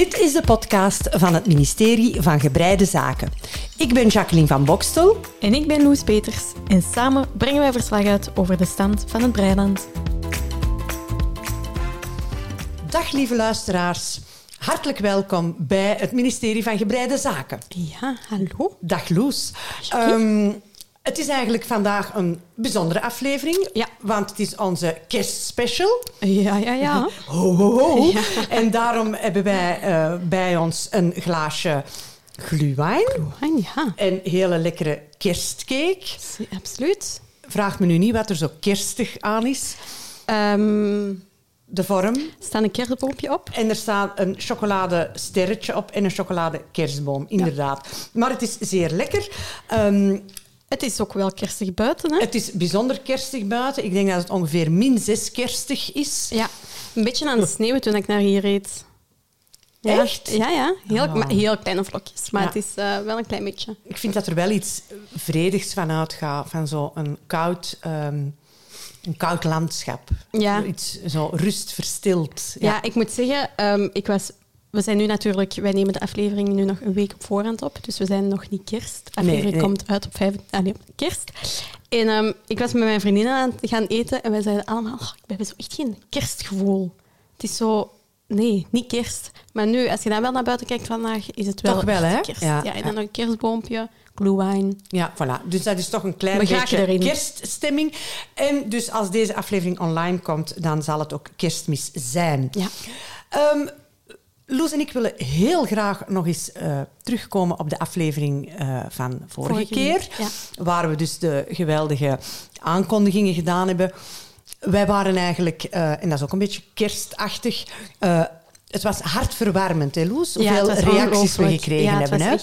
Dit is de podcast van het ministerie van Gebreide Zaken. Ik ben Jacqueline van Bokstel. En ik ben Loes Peters. En samen brengen wij verslag uit over de stand van het Breiland. Dag lieve luisteraars. Hartelijk welkom bij het ministerie van Gebreide Zaken. Ja, hallo. Dag Loes. Ehm, het is eigenlijk vandaag een bijzondere aflevering, Ja. want het is onze kerstspecial. Ja, ja, ja. Ho, ho, ho. En daarom hebben wij eh, bij ons een glaasje gluwijn Ah, ja, en hele lekkere kerstcake. absoluut. Vraag me nu niet wat er zo kerstig aan is. Ehm De vorm. staat een kerstboompje op? En er staat een chocoladesterretje op en een chocoladekerstboom, inderdaad. Maar het is zeer lekker. Ehm, Het is ook wel kerstig buiten, hè? het is bijzonder kerstig buiten. Ik denk dat het ongeveer min 6 kerstig is. Ja, een beetje aan het sneeuwen toen ik naar hier reed. Ja. Echt? Ja, ja. Heel, Ah. maar heel kleine vlokjes. Maar Ja. het is eh, wel een klein beetje. Ik vind dat er wel iets vredigs van uitgaat, van zo'n koud, ehm, een koud landschap. Ja. Iets zo rust verstild. Ja, ik moet zeggen, ehm, ik was... We zijn nu natuurlijk... Wij nemen de aflevering nu nog een week op voorhand op. Dus we zijn nog niet kerst. De aflevering Nee, nee. komt uit op, vijf, ah, nee, op kerst. En ehm, ik was met mijn vriendinnen aan het gaan eten. En wij zeiden allemaal... Oh, we hebben zo echt geen kerstgevoel. Het is zo... Nee, niet kerst. Maar nu, als je dan wel naar buiten kijkt vandaag, is het wel, Toch wel, hè? kerst. Ja, Ja, en ja. dan nog een kerstboompje, glühwein. Ja, voilà. Dus dat is toch een klein beetje kerststemming. En dus als deze aflevering online komt, dan zal het ook kerstmis zijn. Ja. Ehm, Loes en ik willen heel graag nog eens eh, terugkomen op de aflevering eh, van vorige, Vorige keer. ja. Waar we dus de geweldige aankondigingen gedaan hebben. Wij waren eigenlijk, eh, en dat is ook een beetje kerstachtig... het was hartverwarmend, hè Loes? Hoeveel reacties we gekregen Ja, hebben. hè?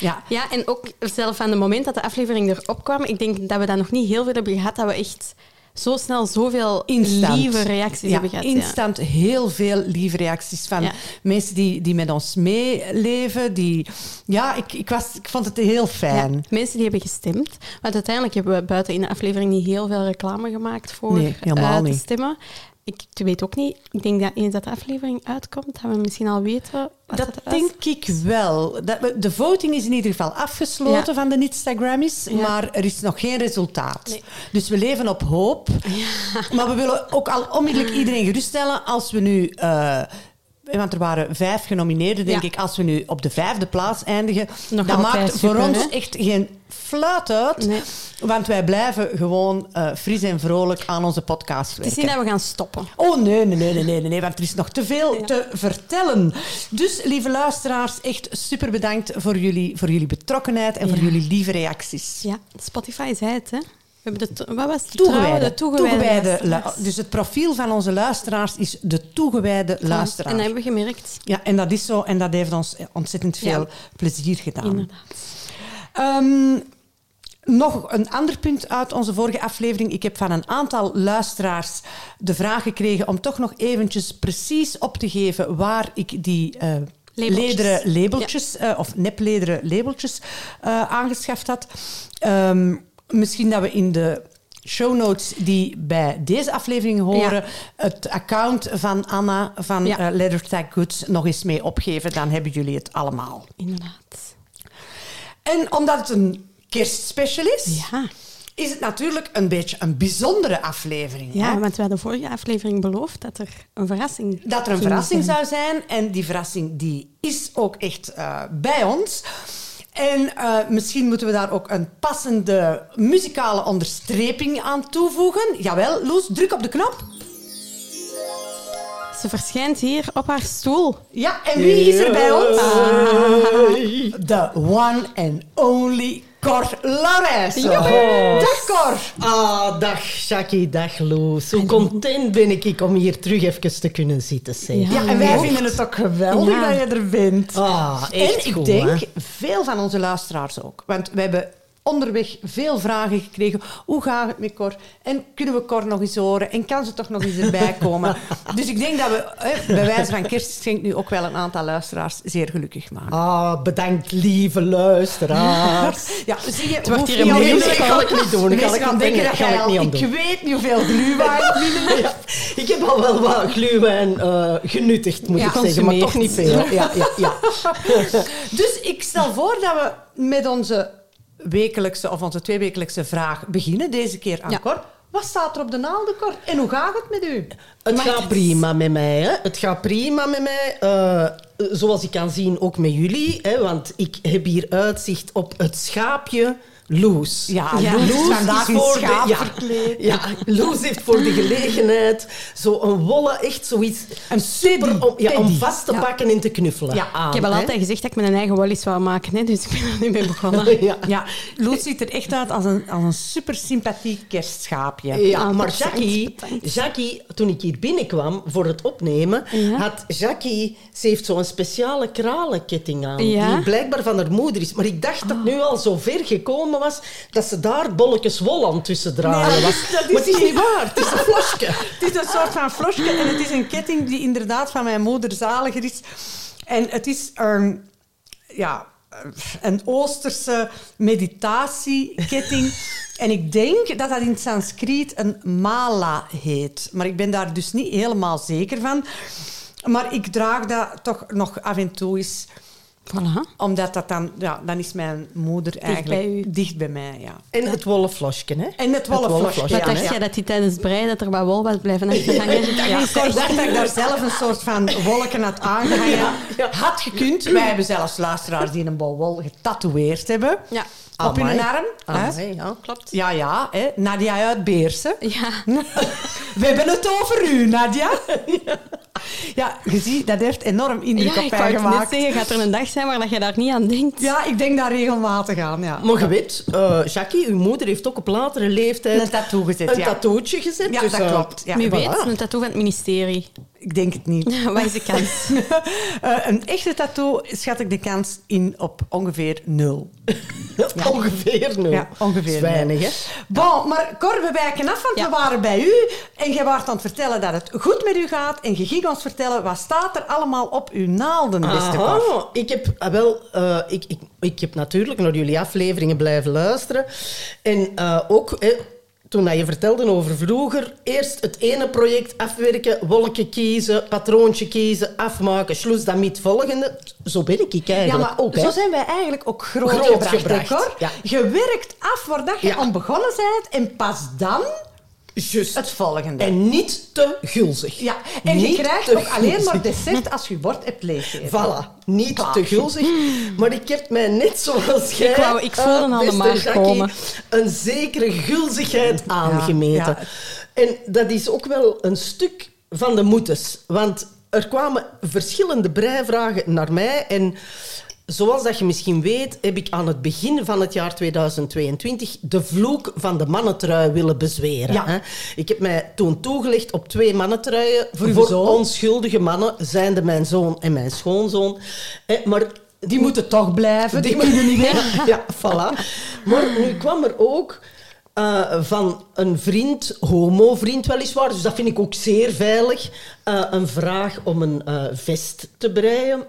Ja. Ja, en ook zelf aan het moment dat de aflevering erop kwam, ik denk dat we dat nog niet heel veel hebben gehad, dat we echt zo snel zoveel Instant. lieve reacties ja, hebben gehad. ja. instant heel veel lieve reacties van Ja. mensen die, die met ons meeleven. Die, ja, ik, ik, was, ik vond het heel fijn. Mensen die hebben gestemd. Want uiteindelijk hebben we buiten in de aflevering niet heel veel reclame gemaakt voor Nee, helemaal eh, te niet. stemmen. Ik weet ook niet. Ik denk dat eens dat de aflevering uitkomt, dat we misschien al weten wat Dat was. denk ik wel. Dat we- de voting is in ieder geval afgesloten Ja. van de Instagrammies, Ja. maar er is nog geen resultaat. Nee. Dus we leven op hoop. Maar we willen ook al onmiddellijk iedereen geruststellen als we nu... eh, want er waren vijf genomineerden, denk Ja. ik. Als we nu op de vijfde plaats eindigen, Nog dat maakt voor ons hè? echt geen fluit uit. Nee. Want wij blijven gewoon eh, fris en vrolijk aan onze podcast Het is werken. niet dat we gaan stoppen. Oh nee, nee, nee, nee, nee, nee, want er is nog te veel Ja. te vertellen. Dus, lieve luisteraars, echt super bedankt voor jullie, voor jullie betrokkenheid en voor jullie lieve reacties. Ja, Spotify zei het, hè. Hebben de, wat was het? Toegewijde. De toegewijde, luisteraars. dus het profiel van onze luisteraars is de toegewijde En luisteraar. dat hebben we gemerkt. Ja, en dat is zo en dat heeft ons ontzettend veel Ja. plezier gedaan. Inderdaad. Ehm, nog een ander punt uit onze vorige aflevering. Ik heb van een aantal luisteraars de vraag gekregen om toch nog eventjes precies op te geven waar ik die Labeltjes. lederen labeltjes, eh, of neplederen labeltjes, eh, aangeschaft had. Ehm, misschien dat we in de show notes die bij deze aflevering horen, het account van Anna van Ja. eh, Leather Tag Goods nog eens mee opgeven. Dan hebben jullie het allemaal. Inderdaad. En omdat het een kerstspecial is, Ja. is het natuurlijk een beetje een bijzondere aflevering. Ja, hè? want we hadden vorige aflevering beloofd dat er een verrassing Dat er een verrassing zijn. zou zijn. En die verrassing die is ook echt eh, bij ons. En eh, misschien moeten we daar ook een passende muzikale onderstreping aan toevoegen. Jawel, Loes, druk op de knop. Ze verschijnt hier op haar stoel. Ja, en wie is er bij ons? De one and only Cor. Joepie. Dag Cor. Ah, dag Jackie, dag Loes. Hoe content ben ik om hier terug even te kunnen zitten. Zeg. Ja. Ja, en wij vinden het ook geweldig Ja. dat je er bent. Ah, echt en ik goed, denk hè? veel van onze luisteraars ook. Want we hebben onderweg veel vragen gekregen. Hoe gaat het met Cor? En kunnen we Cor nog eens horen? En kan ze toch nog eens erbij komen? dus ik denk dat we hè, bij wijze van kerstgeschenk nu ook wel een aantal luisteraars zeer gelukkig maken. Ah, bedankt, lieve luisteraars. Ja, zie je, Het wordt hier een moeilijk iedere kan ik niet doen, kan ik denken dat kan jij ik al... weet niet hoeveel gluwijn binnen Ja, ik heb al wel wat gluwijn eh genuttigd, moet Ja, ik zeggen, maar toch niet veel. Ja, ja, ja. Dus ik stel voor dat we met onze wekelijkse of onze tweewekelijkse vraag beginnen. Deze keer aan Ja. Cor. Wat staat er op de naalden, Cor? En hoe gaat het met u? Het Mag gaat het? prima met mij. Hè. Het gaat prima met mij. eh, zoals ik kan zien, ook met jullie. Hè, want ik heb hier uitzicht op het schaapje Loes. Ja, Ja. Loes is Loes voor de- ja. Ja, Loes heeft voor de gelegenheid zo'n wollen, echt zoiets Een super om, ja, om vast te pakken en te knuffelen. Ja, aan, Ik heb al hè. altijd gezegd dat ik mijn eigen wallis wou maken, hè, dus ik ben er nu mee begonnen. Ja. Ja, Loes ziet er echt uit als een, als een super sympathiek kerstschaapje. Ja, Ah, maar Jackie. Jackie, toen ik hier binnenkwam voor het opnemen, had Jackie, ze heeft zo'n speciale kralenketting aan, die blijkbaar van haar moeder is. Maar ik dacht dat het nu al zo ver gekomen was dat ze daar bolletjes wol aan tussen draaien Nee, was. dat is maar het is niet- niet waar, het is een flosje. Het is een soort van flosje en het is een ketting die inderdaad van mijn moeder zaliger is. En het is een, ja, een Oosterse meditatieketting. En ik denk dat dat in het Sanskriet een mala heet. Maar ik ben daar dus niet helemaal zeker van. Maar ik draag dat toch nog af en toe eens. Voilà. Omdat dat dan... Ja, dan is mijn moeder eigenlijk bij u. dicht bij mij, ja. En het wollen flosje, hè? En het wollen flosje, Wat ja, dacht ja. jij dat die tijdens het breien dat er wat wol was blijven achterhangen? Ja, ik dacht dat ik daar zelf een soort van wolken had aangehangen. ja. Had gekund. Wij hebben zelfs luisteraars die een bol wol getatoeëerd hebben. Ja. Op hun Amai. arm. Amai, ja, klopt. Ja, ja. Hè. Nadia uit Beersen. Ja. We hebben het over u, Nadia. Ja, je ziet, dat heeft enorm indruk Ja, op ik mij wou het net gemaakt. zeggen, gaat er een dag zijn waar dat je daar niet aan denkt? Ja, ik denk daar regelmatig aan, ja. Maar je weet, eh, Jackie, uw moeder heeft ook op latere leeftijd Een tattoo gezet, een ja. tattootje gezet. Ja, dus, dat eh, klopt. Ja. Wie voilà. weet, een tattoo van het ministerie. Ik denk het niet. Wat is de kans? Eh, een echte tattoo schat ik de kans in op ongeveer nul. Ongeveer nul. Ja, ongeveer weinig, hè? Bon, maar Cor, we wijken af, want Ja. we waren bij u en jij waart aan het vertellen dat het goed met u gaat en je ging ons vertellen wat staat er allemaal op uw naalden, beste Cor. Aha, ik heb ah, wel, eh, ik, ik, ik heb natuurlijk naar jullie afleveringen blijven luisteren. En eh, ook eh, toen dat je vertelde over vroeger, eerst het ene project afwerken, wolken kiezen, patroontje kiezen, afmaken, sloes dan met het volgende. Zo ben ik Ja, eigenlijk maar ook. hè. zo zijn wij eigenlijk ook groot, Groot gebracht, hè, gebracht, Cor? ja. Je werkt af waar dat je Ja. aan begonnen bent en pas dan Juist. het volgende. En niet te gulzig. ja, en je krijgt ook alleen maar dessert als je bord hebt leeggegeven. Voilà, niet Klaar. te gulzig. Maar ik heb mij net zoals jij... Ik wou- ik voelde al de beste maag Jackie, komen. Een zekere gulzigheid aangemeten. ja. En dat is ook wel een stuk van de moetes. Want er kwamen verschillende breivragen naar mij. En zoals dat je misschien weet, heb ik aan het begin van het jaar 2022 de vloek van de mannentrui willen bezweren. Ja. hè. Ik heb mij toen toegelegd op twee mannentruien Voor onschuldige mannen, zijnde mijn zoon en mijn schoonzoon. Hè, maar Die moeten toch blijven, die, die kunnen niet weg. Ja, voilà. Maar nu kwam er ook eh, van een vriend, homo-vriend weliswaar, dus dat vind ik ook zeer veilig, eh, een vraag om een eh, vest te breien.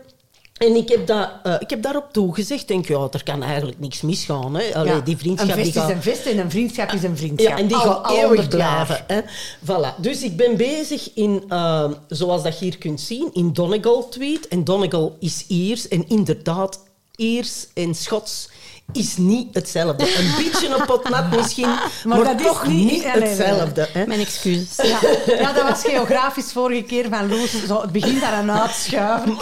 En ik heb, dat, eh, ik heb daarop toegezegd. denk, ja, er kan eigenlijk niks misgaan. Hè. Allee, Ja, die vriendschap een vest die is een vest en een vriendschap is een vriendschap. Ja, en die gaat eeuwig 100 jaar. blijven. Hè. Voilà. Dus ik ben bezig in, eh, zoals dat je hier kunt zien, in Donegal tweet. En Donegal is Iers. En inderdaad, Iers en Schots is niet hetzelfde. Een beetje een pot nat misschien, maar, dat is toch niet- niet ja, nee, nee, nee. hetzelfde. Hè. Mijn excuses. Ja. ja, dat was geografisch vorige keer van Loes. Zo het begin daaraan uitschuiven.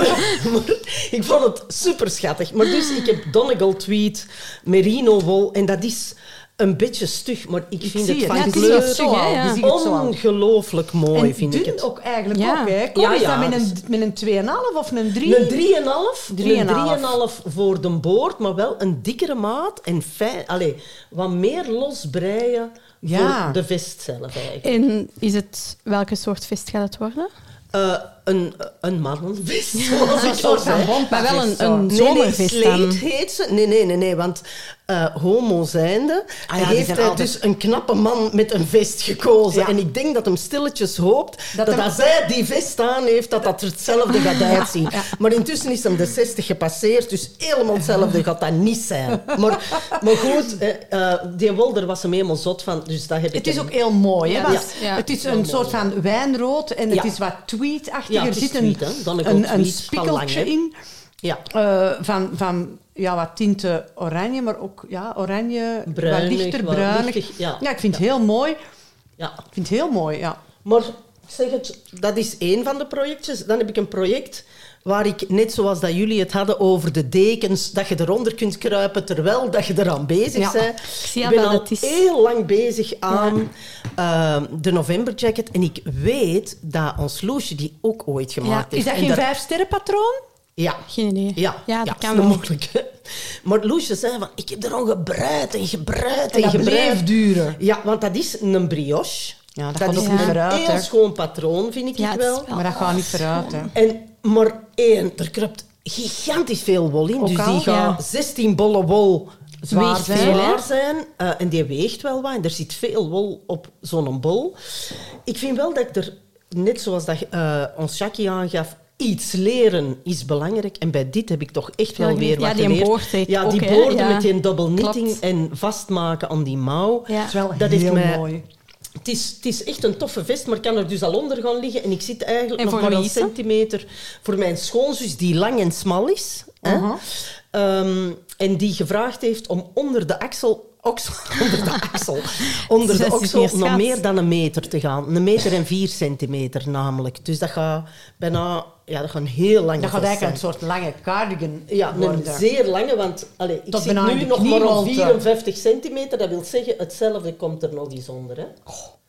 maar ik vond het super schattig. Maar dus, ik heb Donegal tweet, merino wol. En dat is een beetje stug, maar ik vind het het. van Ja, het is kleur het zo ongelooflijk mooi, en vind dun ik het. ook eigenlijk Ja. ook, hè. Kom, Ja, is ja, dat met een, met een 2,5 of een 3? Een 3,5. Een 3,5. 3,5 voor de boord, maar wel een dikkere maat en fijn. Allee, wat meer los breien Ja. voor de vest zelf eigenlijk. En is het, welke soort vest gaat het worden? Eh, een, een ik al soort van Maar wel een, een Nee, nee, heet ze. Nee, nee, nee, nee, want eh, homo zijnde Ah ja, heeft hij altijd- dus een knappe man met een vest gekozen. Ja. En ik denk dat hem stilletjes hoopt Dat dat, hem- als hij die vest aan heeft, dat dat er hetzelfde gaat uitzien. Maar intussen is hem de 60 gepasseerd, dus helemaal hetzelfde gaat dat niet zijn. Maar, maar goed, eh, eh, die Wolder was hem helemaal zot van, dus dat heb ik Het is hem- ook heel mooi, hè? Ja, want ja. Ja. Het is Heel een mooi. soort van wijnrood en het is wat tweetachtig. Ja, er zit een, een, een lang, in Ja. eh, van, van ja, wat tinten oranje, maar ook ja, oranje, Bruinig, wat dichter, wat bruinig. lichtig, ja. ik vind het heel mooi. ja. Ik vind het heel mooi, ja. Maar zeg het, dat is één van de projectjes. Dan heb ik een project waar ik, net zoals dat jullie het hadden over de dekens, dat je eronder kunt kruipen terwijl dat je eraan bezig bent. Ik ben dat al is. heel lang bezig aan ehm, de November Jacket. En ik weet dat ons Loesje die ook ooit gemaakt Is heeft. dat En geen daar- vijf sterren patroon? Ja. Geen idee. Ja, ja dat kan is wel. mogelijk. Maar Loesje zei van, ik heb er al gebruikt en gebruikt en, En dat gebruikt. duren. Ja, want dat is een brioche. Ja, dat dat gaat ook een niet vooruit, heel hè. schoon patroon, vind ik Ja, het wel. wel- Maar dat gaat niet vooruit, hè. En, maar één, er kruipt gigantisch veel wol in. Ook dus al? die gaat Ja. 16 bollen wol Zwaar weegt zijn, zwaar zijn. Eh, en die weegt wel wat. En er zit veel wol op zo'n bol. Ik vind wel dat ik er, net zoals dat, eh, ons Jackie aangaf, iets leren is belangrijk. En bij dit heb ik toch echt wel weer geleerd. wat Ja, die geleerd. Ja, die boorden Ja. met die double knitting Klopt. en vastmaken aan die mouw. Ja. Dat is wel Dat heeft heel mij- mooi. Het is, het is echt een toffe vest, maar ik kan er dus al onder gaan liggen. En ik zit eigenlijk En nog maar een centimeter voor mijn schoonzus, die lang en smal is. hè. Ehm, en die gevraagd heeft om onder de axel... oksel onder de axel. Onder de oksel meer nog meer dan een meter te gaan. Een meter en vier centimeter namelijk. Dus dat gaat bijna... Ja, dat gaat een heel lange Dat gaat eigenlijk zijn. een soort lange cardigan Ja, een worden. zeer lange, want allee, ik Tot zit nu nog maar op knieholte. 54 centimeter. Dat wil zeggen, hetzelfde komt er nog eens onder. Hè.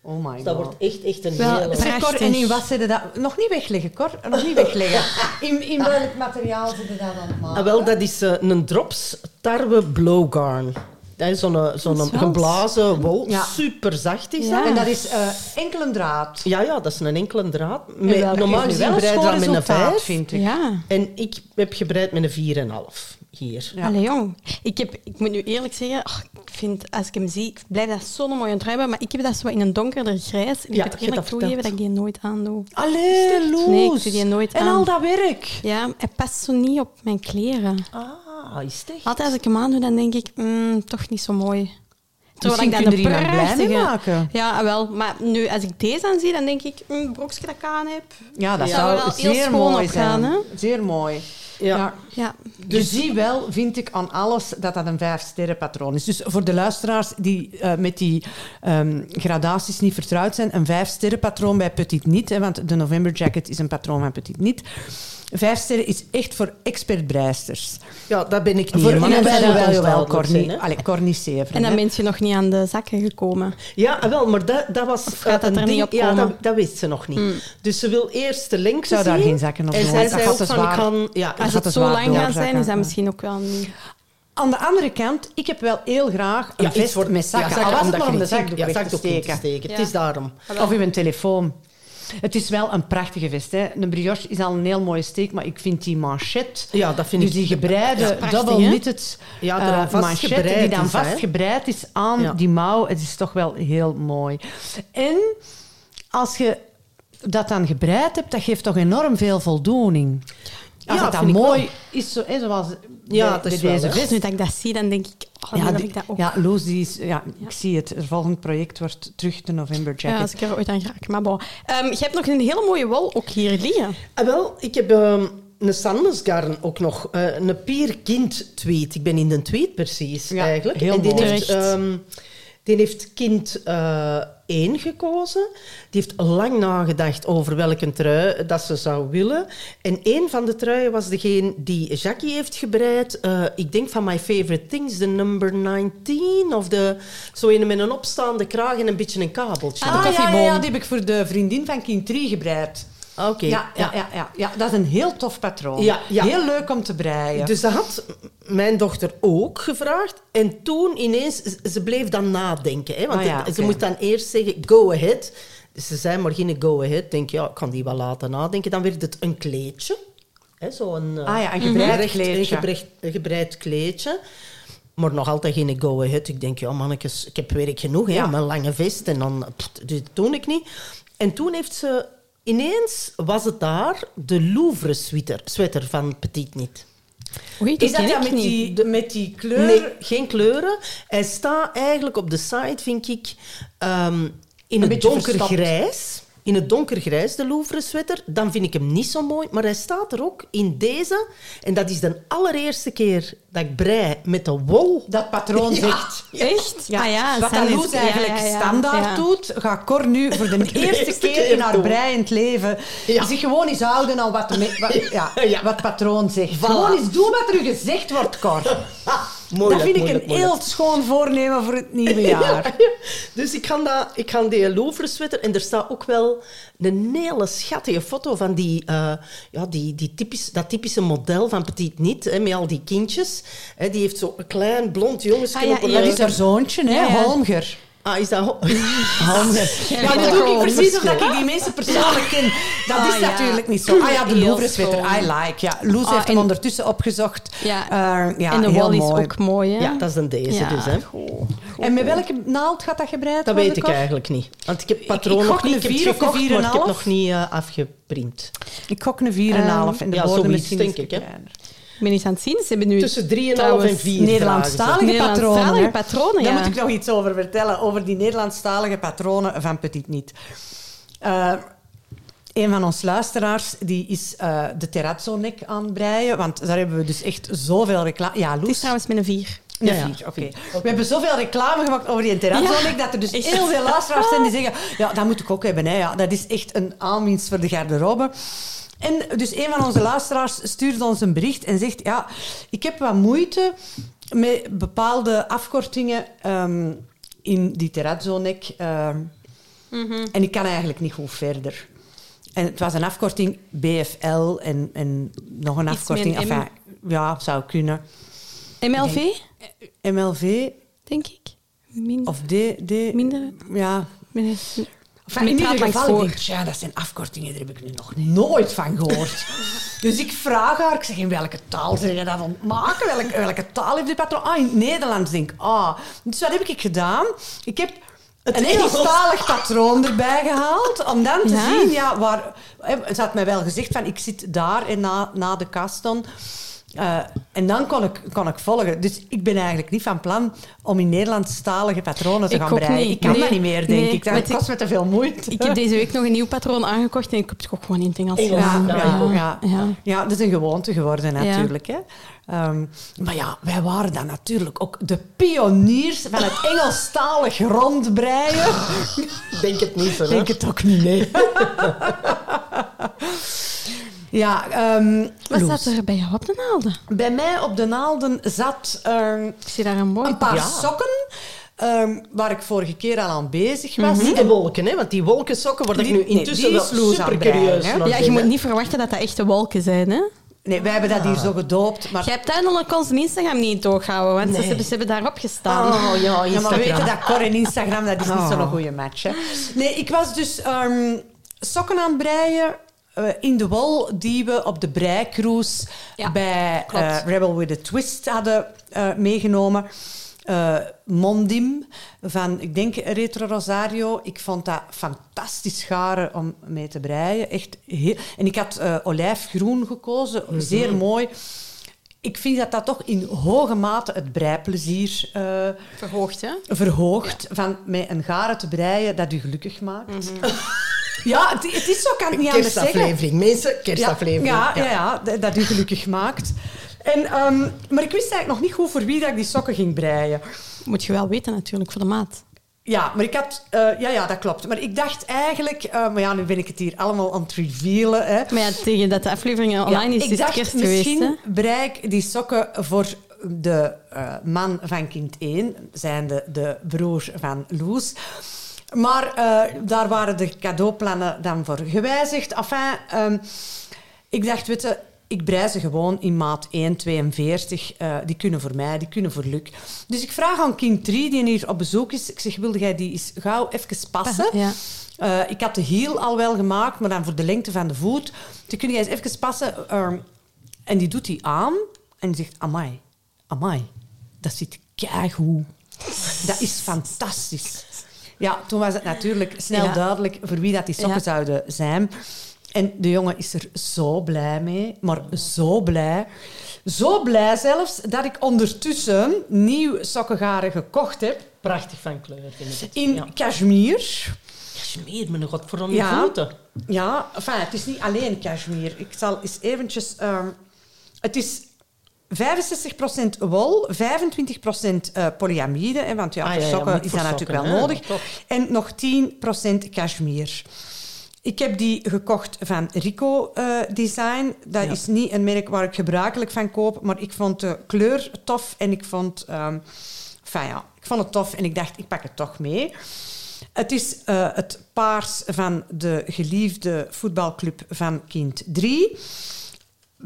Oh my Dus dat god. wordt echt, echt een Wel, hele... Zeg, Cor, en in wat zit dat? Nog niet wegleggen, Cor. Nog niet wegleggen. In, in welk materiaal zit je dat maken? Ah, wel, dat is eh, een drops tarwe blowgarn. Dat is zo'n zo'n is wel geblazen wol. Ja. Super zacht is Ja. dat. En dat is eh enkel een draad. Ja, ja, dat is een enkele draad. En Met, normaal nu gezien breid schoon met een vijf. vind ik. Ja. En ik heb gebreid met een 4,5 hier. Ja. Allee, jong. Ik, heb, ik moet nu eerlijk zeggen, ach, ik vind, als ik hem zie, ik blijf dat zo'n mooie trui hebben, maar ik heb dat zo in een donkerder grijs. En Ja, ik je moet eerlijk dat toegeven dat ik die nooit aandoe. Allee, Loes. Nee, ik doe die nooit En aan. al dat werk. Ja, hij past zo niet op mijn kleren. Ah, is het echt? Altijd als ik hem aandoe, dan denk ik, mm, toch niet zo mooi. Je er iemand blij mee maken. Ja, wel. Maar nu, als ik deze aan zie, dan denk ik, mm, broekje dat ik aan heb. Ja, dat Ja. zou Zou wel heel zeer schoon mooi opgaan, zijn. hè? Zeer mooi. Ja. Ja. Ja. Dus zie wel, vind ik, aan alles dat dat een vijf-sterren patroon is. Dus voor de luisteraars die eh, met die ehm, gradaties niet vertrouwd zijn, een vijf-sterren patroon bij Petit niet, hè, want de November Jacket is een patroon van Petit niet. Vijf sterren is echt voor expert-breisters. Ja, dat ben ik niet. Voor maar jawel, dat moet jawel, ons jawel, duidelijk Cor zijn, niet- hè. allee, En dan hè. ben je nog niet aan de zakken gekomen. Ja, ah, wel, maar dat, dat was Of gaat dat een er ding. niet op ja, komen? dat, dat wist ze nog niet. Dus ze wil eerst de lengte Ik zou daar zien. geen zakken op En doen, zij dat zei gaat ook van, ik kan... Ja, Als het zo lang gaat zijn, is dat Ja. misschien ook wel niet... Aan de andere kant, ik heb wel heel graag een Ja, vest voor- met zakken. Ja, zakken, al was het maar je om de zakdoek ja, weg te steken. Het Ja. is daarom. Of in een telefoon. Het is wel een prachtige vest. Hè. Een brioche is al een heel mooie steek, maar ik vind die manchet... Ja, dat vind dus ik... die gebreide, double knitted Ja, manchet, vastgebreid die dan vastgebreid is aan Ja. die mouw. Het is toch wel heel mooi. En als je dat dan gebreid hebt, dat geeft toch enorm veel voldoening. Als Ja, het dan mooi is, zo, hè, zoals Ja, bij, dat is bij deze vest. Nu dat ik dat zie, dan denk ik, oh, Ja, dan heb ik dat ook. ja, Loes, die is, ja, ik zie het. Het volgende project wordt terug de November Ja, Jacket. als ik er ooit aan raak. Maar bon. Ehm, je hebt nog een hele mooie wol ook hier liggen. Ah, wel, ik heb ehm, een sandelsgarn ook nog. eh, een pierkind tweet. Ik ben in de tweet precies, Ja, eigenlijk. heel en die mooi. heeft. Die heeft kind eh 1 gekozen. Die heeft lang nagedacht over welke trui dat ze zou willen. En een van de truien was degene die Jackie heeft gebreid. Eh, ik denk van My Favorite Things, de number 19. Of de, zo een met een opstaande kraag en een beetje een kabeltje. Ah, ja, ja, ja, die heb ik voor de vriendin van King 3 gebreid. Oké. Ja, ja, ja, ja, ja, dat is een heel tof patroon. Ja, ja. Heel leuk om te breien. Dus dat had mijn dochter ook gevraagd. En toen ineens, ze bleef dan nadenken. Hè, want Ah ja, ze moet dan eerst zeggen, go ahead. ze zei maar geen go-ahead. denk, ja, ik kan die wel laten nadenken. Dan werd het een kleedje. Hè, zo een, eh, Ah ja, een gebreid kleedje. Een gebreid, een gebreid kleedje. Maar nog altijd geen go-ahead. Ik denk, ja, mannetjes, ik heb werk genoeg. Hè. Mijn lange vest. En dan, pff, dat doe ik niet. En toen heeft ze... Ineens was het daar de Louvre sweater, sweater van Petit Niet. Oei, Is dat ja met niet. die, met die kleur? Nee, geen kleuren. Hij staat eigenlijk op de site, vind ik, ehm, in het beetje donkergrijs. In het donkergrijs, de Louvre sweater. Dan vind ik hem niet zo mooi. Maar hij staat er ook in deze. En dat is de allereerste keer dat ik brei met de wol. Dat patroon Ja. zegt. Echt? Ah ja, Wat Loes eigenlijk ja, ja, ja. standaard Ja. doet, gaat Cor nu voor de, eerste, eerste keer, in haar breiend leven Ja. zich gewoon eens houden aan wat, wat, ja, Ja. wat patroon zegt. Voilà. Gewoon eens doen wat er u gezegd wordt, Cor. Moeilijk, dat vind ik een moeilijk. heel schoon voornemen voor het nieuwe jaar. Dus ik ga, dat, ik ga die Louvre sweater... En er staat ook wel een hele schattige foto van die, eh, ja, die, die typisch, dat typische model van Petit Niet, hè, met al die kindjes. Hè, die heeft zo'n klein blond jongensje Ah, ja, op een... ja, Dat is haar zoontje, hè. Holmger. Ah, is dat... ho-. Ja, dat doe ik precies omdat ik die mensen persoonlijk ken. Dat Ah, is ja. natuurlijk niet zo. Ah ja, de Heel Louvre sweater, schoon. I like. Ja, Loes Ah, heeft hem en- ondertussen opgezocht. Ja. Eh, ja en de heel wol is mooi. ook mooi, hè? Ja, dat is een deze dus, hè. En met welke naald gaat dat gebreid Dat weet ik eigenlijk niet. Want ik heb patroon nog niet. Ik heb vier of gekocht, maar en ik heb nog niet eh, afgeprint. Ik gok een 4,5 en de ja, bodem zoiets, misschien denk ik, hè. Ik ben eens aan het zien. Ze hebben nu Tussen 3,5 en trouwens 4 Nederlandstalige Nederlandstalige patronen. hè. patronen, Daar ja. moet ik nog iets over vertellen, over die Nederlandstalige patronen van Petit Niet. Eh, een van ons luisteraars die is eh, de terrazzo-nek aan het breien, want daar hebben we dus echt zoveel reclame... Ja, Het is Loes, trouwens met een vier. een Ja, ja, vier, oké. We hebben zoveel reclame gemaakt over die terrazzo-nek, Ja, dat er dus echt. heel veel luisteraars zijn die zeggen ja, dat moet ik ook hebben. Hè. Ja, dat is echt een aanwinst voor de garderobe. En dus een van onze luisteraars stuurde ons een bericht en zegt ja, ik heb wat moeite met bepaalde afkortingen ehm, in die terrazzo-nek. ehm, En ik kan eigenlijk niet goed verder. En het was een afkorting BFL en, en nog een Iets afkorting. een. Enfin, ja, zou kunnen. MLV, MLV denk ik. Of D... D minder. ja, Min, Met in ieder geval, ik denk, ja, dat zijn afkortingen, daar heb ik nu nog nooit van gehoord. dus ik vraag haar, ik zeg, in welke taal zeg je dat ontmaken? Welke, welke taal heeft die patroon? Ah, in het Nederlands, denk ik. Ah. Dus wat heb ik gedaan? Ik heb een Engels. Engelstalig patroon erbij gehaald, om dan te Ja. zien, ja, waar... Ze had mij wel gezegd van, ik zit daar en na, na de kast dan... Eh, en dan kon ik, kon ik volgen. Dus ik ben eigenlijk niet van plan om in Nederlandstalige patronen te Ik gaan ook breien. niet. Ik kan Nee. dat niet meer, denk Nee, ik. Dat kost me te veel moeite. ik heb deze week nog een nieuw patroon aangekocht en ik heb het ook gewoon in het Engels gedaan. ja, ja, ja, Ja. ja. dat is een gewoonte geworden natuurlijk. Hè. Ehm, maar ja, wij waren dan natuurlijk ook de pioniers van het Engelstalig rondbreien. Denk het niet, Ik hè. denk het ook niet, nee. ja, ehm, Wat Loes, staat er bij jou op de naalden? bij mij op de naalden zat ehm, Ik zie daar een mooi... een paar Ja. sokken... ehm, waar ik vorige keer al aan bezig was. Niet de wolken, hè, want die wolkensokken word ik Die- nu intussen wel super curieus. Ja, je moet niet verwachten dat dat echte wolken zijn, hè? Nee, wij hebben dat hier zo gedoopt. Maar Jij hebt uiteindelijk onze Instagram niet doorgehouden, want ze, Nee. hebben, ze hebben daarop gestaan. Oh, ja, Ja, maar we weten dat Cor en Instagram, dat is niet Oh. zo'n goede match. Hè. Nee, ik was dus ehm, sokken aan het breien eh, in de wol die we op de breicruise Ja, bij eh, Rebel with a Twist hadden eh, meegenomen. Mondim van, ik denk, Retro Rosario. Ik vond dat fantastisch garen om mee te breien. Echt heel... En ik had olijfgroen gekozen, zeer mooi. Ik vind dat dat toch in hoge mate het breiplezier Verhoogd, hè? verhoogt van met een garen te breien dat u gelukkig maakt. Ja, het, het is zo, kan ik niet anders zeggen. Kerstaflevering, mensen, Ja, kerstaflevering. ja, ja, ja, dat- dat u gelukkig maakt. En, ehm, maar ik wist eigenlijk nog niet goed voor wie dat ik die sokken ging breien. Moet je wel weten natuurlijk, voor de maat. Ja, maar ik had... eh, ja, ja, dat klopt. Maar ik dacht eigenlijk... eh, maar ja, nu ben ik het hier allemaal aan het revealen. Hè. Maar ja, tegen dat de aflevering online Ja, is, ik is het dacht, kerst misschien geweest, hè? brei ik die sokken voor de eh, man van kind 1, zijnde de broer van Loes. Maar eh, daar waren de cadeauplannen dan voor gewijzigd. Enfin, ehm, ik dacht, weet je, ik brei ze gewoon in maat 1,42. Eh die kunnen voor mij, die kunnen voor Luc. Dus ik vraag aan kind 3, die hier op bezoek is. Ik zeg, wilde jij die eens gauw even passen? Ja. Eh, ik had de hiel al wel gemaakt, maar dan voor de lengte van de voet. Die kun je eens even passen. ehm, en die doet die aan. En die zegt, amai, amai, dat zit keigoed. Dat is fantastisch. Ja, toen was het natuurlijk snel Ja. duidelijk voor wie dat die sokken Ja. zouden zijn. En de jongen is er zo blij mee, maar zo blij. Zo blij zelfs dat ik ondertussen nieuw sokkengaren gekocht heb Prachtig van kleur, vind ik het. in Ja. cashmere. Me nog wat voor om je Ja. voeten. Ja, enfin, het is niet alleen cashmere. Ik zal eens eventjes... ehm, het is 65% wol, 25% eh polyamide. Hè, want ja, Ah, voor ja, sokken is dat natuurlijk wel hè, nodig. top. En nog 10% cashmere. Ik heb die gekocht van Rico eh, Design. Dat Ja. is niet een merk waar ik gebruikelijk van koop, maar ik vond de kleur tof en ik vond, ehm ja, ik vond het tof en ik dacht, ik pak het toch mee. Het is eh, het paars van de geliefde voetbalclub van kind 3.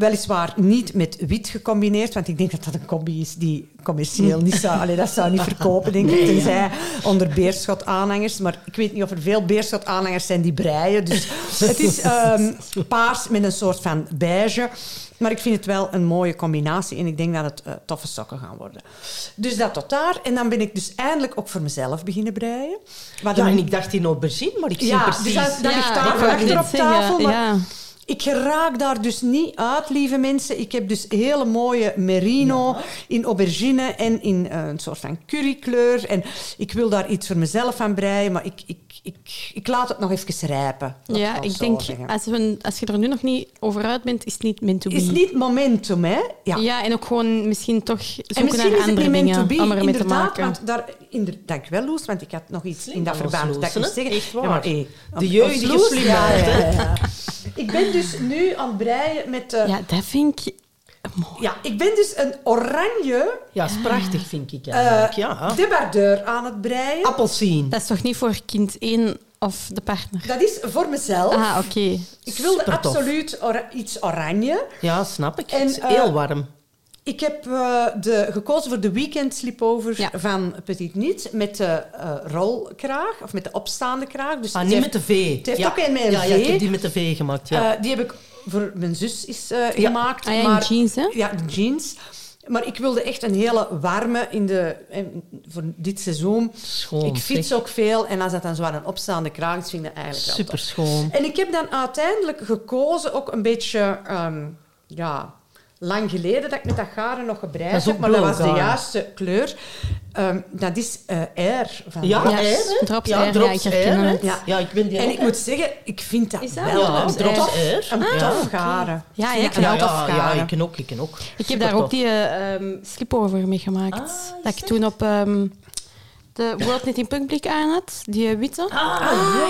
Weliswaar niet met wit gecombineerd, want ik denk dat dat een combi is die commercieel niet zou... Allee, dat zou niet verkopen, denk ik, tenzij onder beerschot-aanhangers. Maar ik weet niet of er veel beerschot-aanhangers zijn die breien. Dus het is ehm, paars met een soort van beige. Maar ik vind het wel een mooie combinatie en ik denk dat het eh, toffe sokken gaan worden. Dus dat tot daar. En dan ben ik dus eindelijk ook voor mezelf beginnen breien. Wat Ja, een- en ik dacht in aubergine, maar ik zie ja, precies... dus dat, dat Ja, ligt ik daar achter op tafel. Maar ja. Ik raak daar dus niet uit, lieve mensen. Ik heb dus hele mooie merino in aubergine en in eh, een soort van currykleur. En ik wil daar iets voor mezelf van breien, maar ik, ik, ik, ik laat het nog even rijpen. Ja, ik denk, zeggen. als, we, als je er nu nog niet over uit bent, is het niet meant to be. is niet momentum, hè? Ja. Ja, en ook gewoon misschien toch zoeken En misschien naar is het andere niet meant dingen to be, om ermee te inderdaad. maken. Want daar, inder, dank wel, Loes, want ik had nog iets Slim in dat verband dat ik zeggen. Echt waar. Ja, maar, hey, De jeugdige ja, hè? ja, ja. Ik ben dus nu aan het breien met... eh, Ja, dat vind ik mooi. Ja, ik ben dus een oranje Ja, is prachtig, vind ik eh eigenlijk. ja. debardeur aan het breien. Appelsien. Dat is toch niet voor kind 1 of de partner? Dat is voor mezelf. Ah, oké. ik wilde absoluut iets oranje. Ja, snap ik. En, het is eh, heel warm. Ik heb eh, de, gekozen voor de weekend sleepover Ja. van Petit Niets met de eh, rolkraag, of met de opstaande kraag. Dus Ah, niet heeft- met de V. het heeft ja. ook een met een ja, Ja, ik V. heb die met de V gemaakt, ja. Eh, die heb ik voor mijn zus is, eh, gemaakt. Ah maar, jeans, hè? Ja, de jeans. Maar ik wilde echt een hele warme in de, in- voor dit seizoen. Schoon, ik fiets zeg. ook veel en als dat dan zo aan een opstaande kraag is, vind ik dat eigenlijk wel Super schoon. En ik heb dan uiteindelijk gekozen, ook een beetje ehm, ja, lang geleden dat ik met dat garen nog gebreid Dat is heb, maar dat was de juiste kleur. Ehm, dat is eh Air van Ja, Drops. Ja? Drops ja, Air, ja, Drops ik Air, hè? het. Ja. Ja, ik ben die En ook, ik moet zeggen, ik vind dat, Is dat wel Ja, een Drops Air. een Ah, tof garen. Ja, Ik ja, ik ja, ja, ik ken ook, ik ken ook. Ik heb daar ook die ehm slipover mee gemaakt. Ah, dat ik toen op ehm, de World Knitting Public aan had. Die witte. Ah,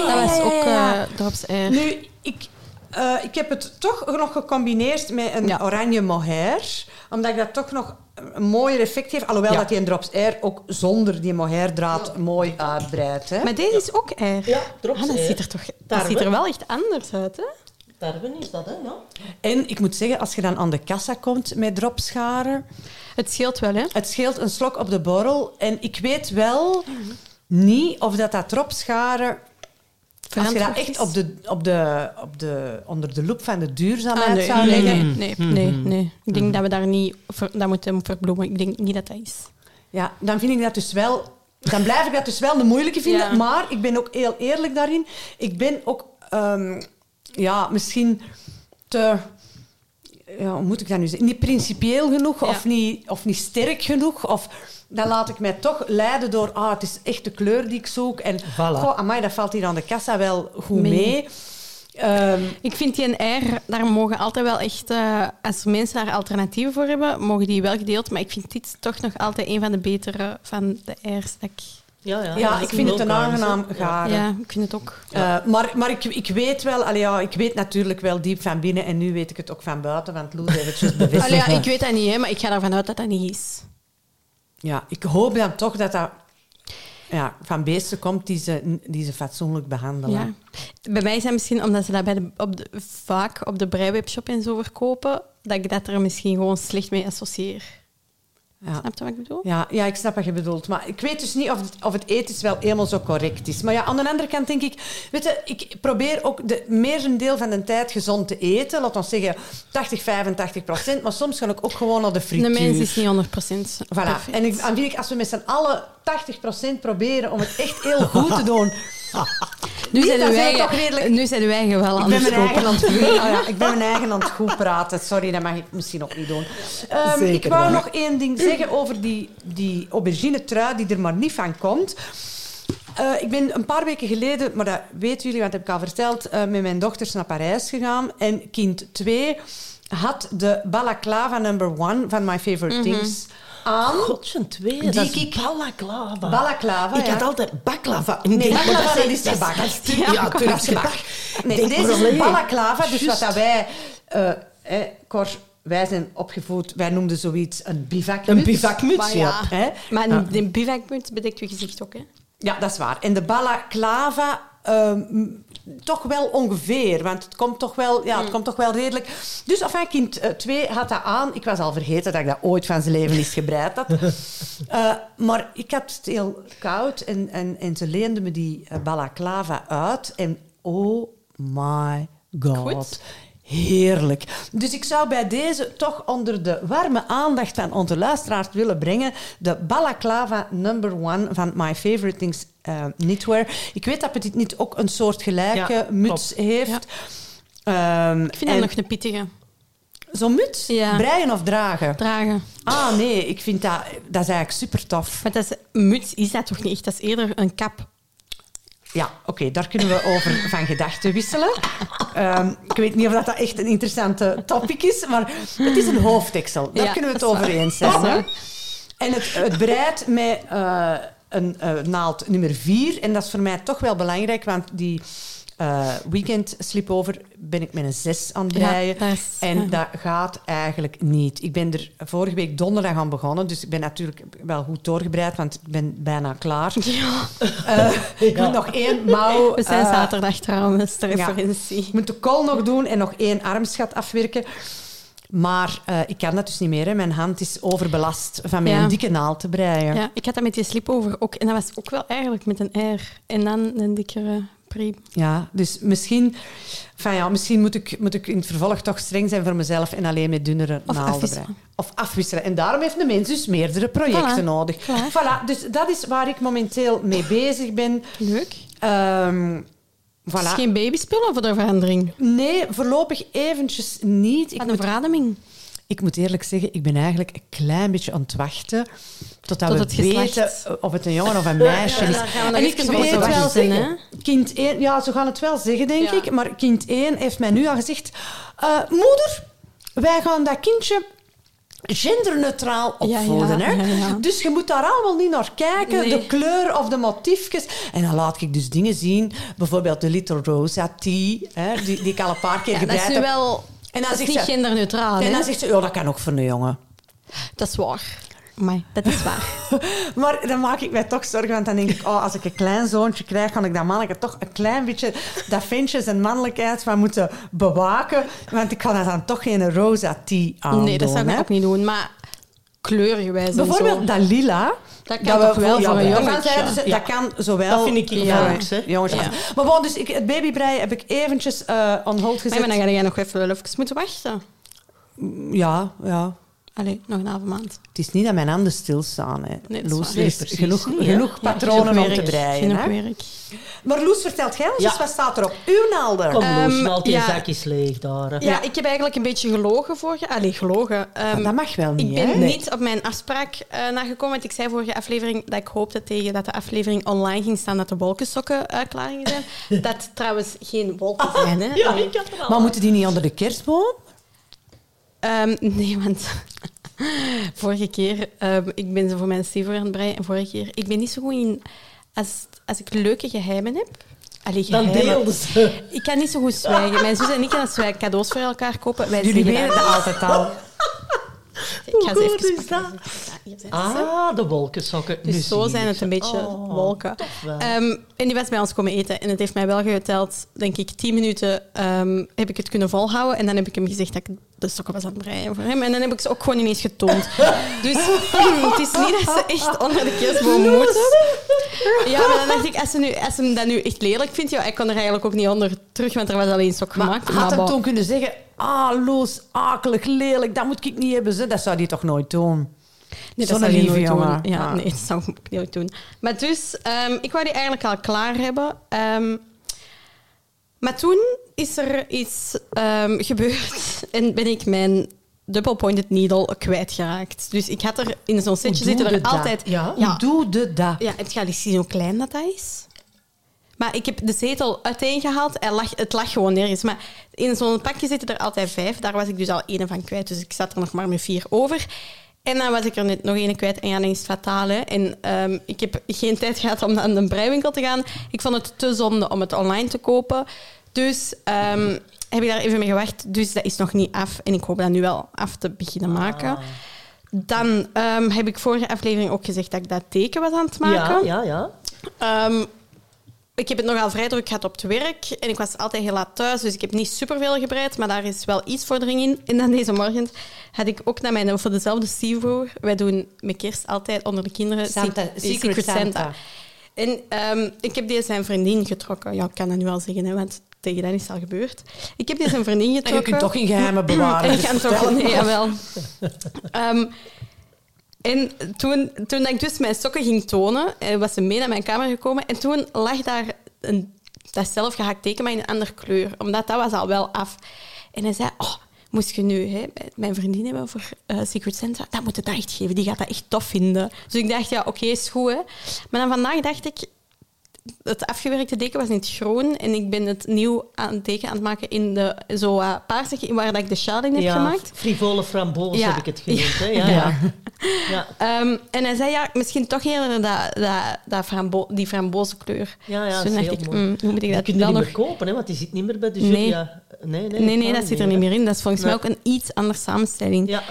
dat was ja, ook ja, ja. eh, Drops Air. Nu, ik, eh, ik heb het toch nog gecombineerd met een Ja. oranje mohair. Omdat ik dat toch nog een mooier effect heeft. Alhoewel Ja. dat die in Drops Air ook zonder die mohairdraad mooi uitbreidt. Hè? Maar deze is ook Air. Ja, Drops Ah, dat Air. ziet er toch dat ziet er wel echt anders uit, hè? Tarwe is dat, hè? Ja. En ik moet zeggen, als je dan aan de kassa komt met dropscharen... Het scheelt wel, hè? Het scheelt een slok op de borrel. En ik weet wel niet of dat, dat dropscharen... Als je dat echt op de, op de, op de, onder de loep van de duurzaamheid Ah, nee, zou nee, leggen... nee, nee, nee, nee. Ik denk dat we daar niet ver, dat moeten verbloemen. Ik denk niet dat dat is. Ja, dan vind ik dat dus wel... Dan blijf ik dat dus wel de moeilijke vinden. Ja. Maar ik ben ook heel eerlijk daarin. Ik ben ook... ehm, ja, misschien te... Ja, hoe moet ik dat nu zeggen? Niet principieel genoeg Ja. of, niet, of niet sterk genoeg. Of dan laat ik mij toch leiden door... Ah, het is echt de kleur die ik zoek. En Voilà. goh, amai, dat valt hier aan de kassa wel goed Mee. mee. Ehm, Ik vind die een R, daar mogen altijd wel echt... eh, als mensen daar alternatieven voor hebben, mogen die wel gedeeld. Maar ik vind dit toch nog altijd een van de betere van de R's. Dat ik, Ja, ja, ja, ik vind het een gaar, aangenaam garen. ja, ik vind het ook. Eh, maar maar ik, ik weet wel, allee, ja, ik weet natuurlijk wel diep van binnen en nu weet ik het ook van buiten, want Loes heeft het. Allee, ja, ik weet dat niet, hè, maar ik ga ervan uit dat dat niet is. Ja, ik hoop dan toch dat dat ja, van beesten komt die ze, die ze fatsoenlijk behandelen. Ja. Bij mij is dat misschien omdat ze dat bij de, op de, vaak op de breiwebshop en zo verkopen, dat ik dat er misschien gewoon slecht mee associeer. Ja. Snap je wat ik bedoel? Ja, ja, ik snap wat je bedoelt. Maar ik weet dus niet of het, of het ethisch wel helemaal zo correct is. Maar ja, aan de andere kant denk ik... Weet je, ik probeer ook de merendeel van de tijd gezond te eten. Laat ons zeggen 80, 85 procent. Maar soms ga ik ook gewoon naar de De frituur. mens is niet 100% Voilà. perfect. En ik, en vind ik, als we met z'n allen 80% proberen om het echt heel goed te doen... nu zijn dat toch redelijk- nu zijn eigen wel Ik aan ben, het mijn eigen kopen. aan het goed, oh ja, ik ben mijn eigen aan het goed praten. Sorry, dat mag ik misschien ook niet doen. Ehm, ik wou wel. nog één ding zeggen over die, die aubergine trui die er maar niet van komt. Eh, ik ben een paar weken geleden, maar dat weten jullie, want dat heb ik al verteld, eh, met mijn dochters naar Parijs gegaan. En kind 2 had de balaclava number one van My Favorite Things aan. Godje, twee, Die dat is ik- balaclava. Balaclava, Ik ja. had altijd baklava. Nee, baklava, dat is- is gebak. dat is- Ja, Ja, dat Turks is gebak. gebak. Nee, Denk deze is allee. balaclava, dus wat wij... eh eh, Cor, wij zijn opgevoed, wij noemden zoiets een bivakmuts. Een bivakmuts, Maar ja. ja, Hè? maar Ja. de bivakmuts bedekt je gezicht ook, hè? Ja, dat is waar. En de balaclava... ehm, toch wel ongeveer, want het komt toch wel, ja, het komt toch wel redelijk. Dus enfin, kind 2 had dat aan. Ik was al vergeten dat ik dat ooit van zijn leven eens gebreid had. Eh, maar ik had het heel koud en, en, en ze leende me die eh, balaclava uit. En oh my god. Goed. Heerlijk. Dus ik zou bij deze toch onder de warme aandacht van onze luisteraars willen brengen de balaclava number one van My Favorite Things eh, Knitwear. Ik weet dat Petit Knit ook een soort gelijke Ja, muts heeft. Ehm, Ik vind dat nog een pittige. Zo'n muts? Ja. Breien of dragen? Dragen. Ah, nee, ik vind dat, dat is eigenlijk super tof. Maar dat is, muts is dat toch niet echt? Dat is eerder een kap. Ja, oké, daar kunnen we over van gedachten wisselen. Ehm, ik weet niet of dat, dat echt een interessante topic is, maar het is een hoofddeksel. Daar Ja, kunnen we het over eens zijn. Hè? En het, het breidt met eh, een eh, naald nummer 4. En dat is voor mij toch wel belangrijk, want die eh, weekend sleepover ben ik met een 6 aan het Ja, breien. dat is- en ja. dat gaat eigenlijk niet. Ik ben er vorige week donderdag aan begonnen, dus ik ben natuurlijk wel goed doorgebreid, want ik ben bijna klaar. Ja. Eh, ik moet nog één mouw... We zijn eh, zaterdag trouwens, de referentie. ik moet de kool nog doen en nog één armschat afwerken. Maar eh, ik kan dat dus niet meer. Hè. Mijn hand is overbelast van mijn Ja. dikke naald te breien. Ja, ik had dat met die sleepover ook. En dat was ook wel eigenlijk met een R. En dan een dikkere priem. Ja, dus misschien, enfin ja, misschien moet, ik, moet ik in het vervolg toch streng zijn voor mezelf en alleen met dunnere Of naalden afwisselen. Of afwisselen. En daarom heeft de mens dus meerdere projecten Voilà. nodig. Voilà. Voilà, dus dat is waar ik momenteel mee bezig ben. Leuk. Het voilà. is geen babyspullen voor de verandering. Nee, voorlopig eventjes niet. Ik een moet verademing. Ik moet eerlijk zeggen, ik ben eigenlijk een klein beetje aan het wachten totdat Tot we geslacht. weten of het een jongen of een meisje is. daar gaan we nog en ik weet wel wachten, zeggen, hè? kind 1, ja, ze gaan het wel zeggen, denk Ja. ik, maar kind 1 heeft mij nu al gezegd, eh, moeder, wij gaan dat kindje genderneutraal Ja, ja, opvoeden. hè? ja, ja. Dus je moet daar allemaal niet naar kijken, Nee. de kleur of de motiefjes. En dan laat ik dus dingen zien, bijvoorbeeld de Little Rosa tea, hè, die, die ik al een paar keer Ja, dat is gebruikt nu heb. wel... En dan dat is niet ze- genderneutraal, En hè? dan zegt ze, oh, dat kan ook voor een jongen. Dat is waar. Maar dat is waar. Maar dan maak ik mij toch zorgen, want dan denk ik, oh, als ik een klein zoontje krijg, kan ik dat manneke toch een klein beetje dat ventje zijn mannelijkheid van moeten bewaken. Want ik kan dat dan toch geen rosa tea aan nee, dat zou ik hè. ook niet doen. Maar kleurgewijs en Bijvoorbeeld zo. dat lila. Dat kan toch wel voor een ja, jongetje? Ja. Dat kan zowel... Dat vind ik Ja. ja. leuk, hè. Jongens, Ja. Maar bon, dus ik, het babybreien heb ik eventjes eh on hold Maar, gezet. maar dan ga jij nog even, even moeten wachten. Ja, ja. Allee, nog een halve maand. Het is niet dat mijn handen stilstaan. Hè. Nee, is Loes, waar. is Nee, precies genoeg, niet, genoeg Ja, patronen genoeg om te breien. Genoeg Hè. werk. Maar Loes, vertelt jij ons Ja. wat staat er op uw naalden? Kom, Ehm, Loes, die ja. zakjes leeg daar. hè. Ja, ik heb eigenlijk een beetje gelogen vorige... Allee, gelogen. Ehm, Ah, dat mag wel niet, Ik ben hè? niet op mijn afspraak eh nagekomen. Want ik zei vorige aflevering dat ik hoopte tegen dat de aflevering online ging staan dat de wolkensokken klaar gingen zijn. dat trouwens geen wolken zijn. Hè? Ja, Nee. ik had er al. Maar moeten die niet onder de kerstboom? Ehm, nee, want vorige keer, ehm, ik ben zo voor mijn Stever aan het breien. En vorige keer, ik ben niet zo goed in, als, als ik leuke geheimen heb. Allee, Dan geheimen. deelden ze. Ik kan niet zo goed zwijgen. Mijn zus en ik, als wij cadeaus voor elkaar kopen, wij Jullie weten dat altijd al. Ik ga ze Hoe goed is dat? ze. Ah, de wolkensokken. Nu Dus zo zijn het ze. een beetje Oh, wolken. Ehm, en die was bij ons komen eten. En het heeft mij wel geteld, denk ik, tien minuten heb ik het kunnen volhouden. En dan heb ik hem gezegd dat ik de sokken was aan het breien voor hem. En dan heb ik ze ook gewoon ineens getoond. dus het is niet dat ze echt onder de kerstboom moeten. Ja, maar dan dacht ik, als ze, nu, als ze dat nu echt lelijk vindt, ja, ik kon er eigenlijk ook niet onder terug, want er was alleen sok Maar gemaakt. had hem toen kunnen zeggen... Ah, Loes, akelig, lelijk, dat moet ik niet hebben. Ze. Dat zou hij toch nooit doen? Nee, dat zou je lieve nooit doen. Ja. nee, dat zou ik nooit doen. Maar dus, ehm, ik wou die eigenlijk al klaar hebben. Ehm, maar toen is er iets ehm, gebeurd en ben ik mijn double-pointed needle kwijtgeraakt. Dus ik had er in zo'n setje zitten er je dat? altijd... Ja? Ja, doe je dat? ja, het gaat eens zien hoe klein dat, dat is. Maar ik heb de zetel uiteengehaald. Hij lag, het lag gewoon nergens. Maar in zo'n pakje zitten er altijd vijf. Daar was ik dus al één van kwijt. Dus ik zat er nog maar met vier over. En dan was ik er net nog één kwijt. En ja, dan is het fataal. Hè. En ehm, ik heb geen tijd gehad om naar een breiwinkel te gaan. Ik vond het te zonde om het online te kopen. Dus ehm, heb ik daar even mee gewacht. Dus dat is nog niet af. En ik hoop dat nu wel af te beginnen maken. Dan ehm, heb ik vorige aflevering ook gezegd dat ik dat teken was aan het maken. Ja, ja, ja. Ik heb het nogal vrij druk gehad op het werk en ik was altijd heel laat thuis, dus ik heb niet superveel gebreid, maar daar is wel iets vordering in. En dan deze morgen had ik ook naar mijn, voor dezelfde stiefbroer, wij doen met kerst altijd onder de kinderen Santa- Se- Secret Santa. En ehm, ik heb deze zijn vriendin getrokken. Ja, ik kan dat nu al zeggen, hè, want tegen dan is het al gebeurd. Ik heb deze zijn vriendin En je getrokken. kunt toch in geheimen bewaren. En ik dus kan vertel. toch... Nee, jawel. Ehm, en toen, toen ik dus mijn sokken ging tonen, eh, was ze mee naar mijn kamer gekomen. En toen lag daar een, dat zelfgehaakt teken, maar in een andere kleur. Omdat dat was al wel af. En hij zei, oh, moest je nu hè, mijn vriendin hebben voor eh, Secret Santa, dat moet je dat echt geven. Die gaat dat echt tof vinden. Dus ik dacht, ja, oké, is goed. Hè. Maar dan vandaag dacht ik, het afgewerkte teken was in het groen en ik ben het nieuw aan het teken aan het maken in de zo uh, paarsig, waar dat ik de sjaal in heb ja, gemaakt. frivole framboos Ja. heb ik het genoemd. Hè? Ja, ja. ja. Ehm, en hij zei, ja, misschien toch eerder dat, dat, dat frambo die frambozenkleur. Ja, ja, dus toen dacht heel ik, mooi. mm, hoe moet ik dat kun je dan niet nog... meer kopen, hè, want die zit niet meer bij de. Julia. Nee, nee, Nee, nee, dat zit er niet meer in. Dat is volgens mij ook een iets andere samenstelling. Ja.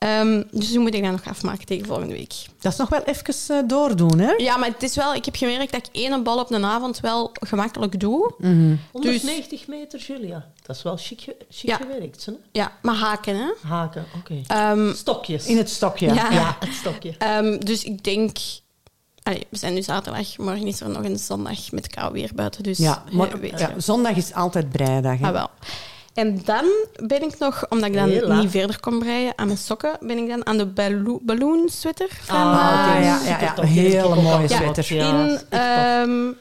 Ehm, dus toen moet ik dat nog afmaken tegen volgende week. Dat is nog wel even eh, doordoen, hè? Ja, maar het is wel... Ik heb gemerkt dat ik één bal op een avond wel gemakkelijk doe. Mhm. 190 meter, Julia. Dat is wel chic, Ja. gewerkt. Hè? Ja, maar haken, hè. Haken, oké. Ehm, Stokjes. In het stokje. Ja. Ja, het stokje. Ehm, dus ik denk... Allee, we zijn nu zaterdag, morgen is er nog een zondag met kou weer buiten. Dus Ja, maar, zondag is altijd breidag. Hè? Ah, wel. En dan ben ik nog, omdat ik dan Hela. niet verder kon breien aan mijn sokken, ben ik dan aan de ballo- balloon sweater van... Ah, eh, oké. ja, ja, ja. Een hele mooie sweater. in... ehm,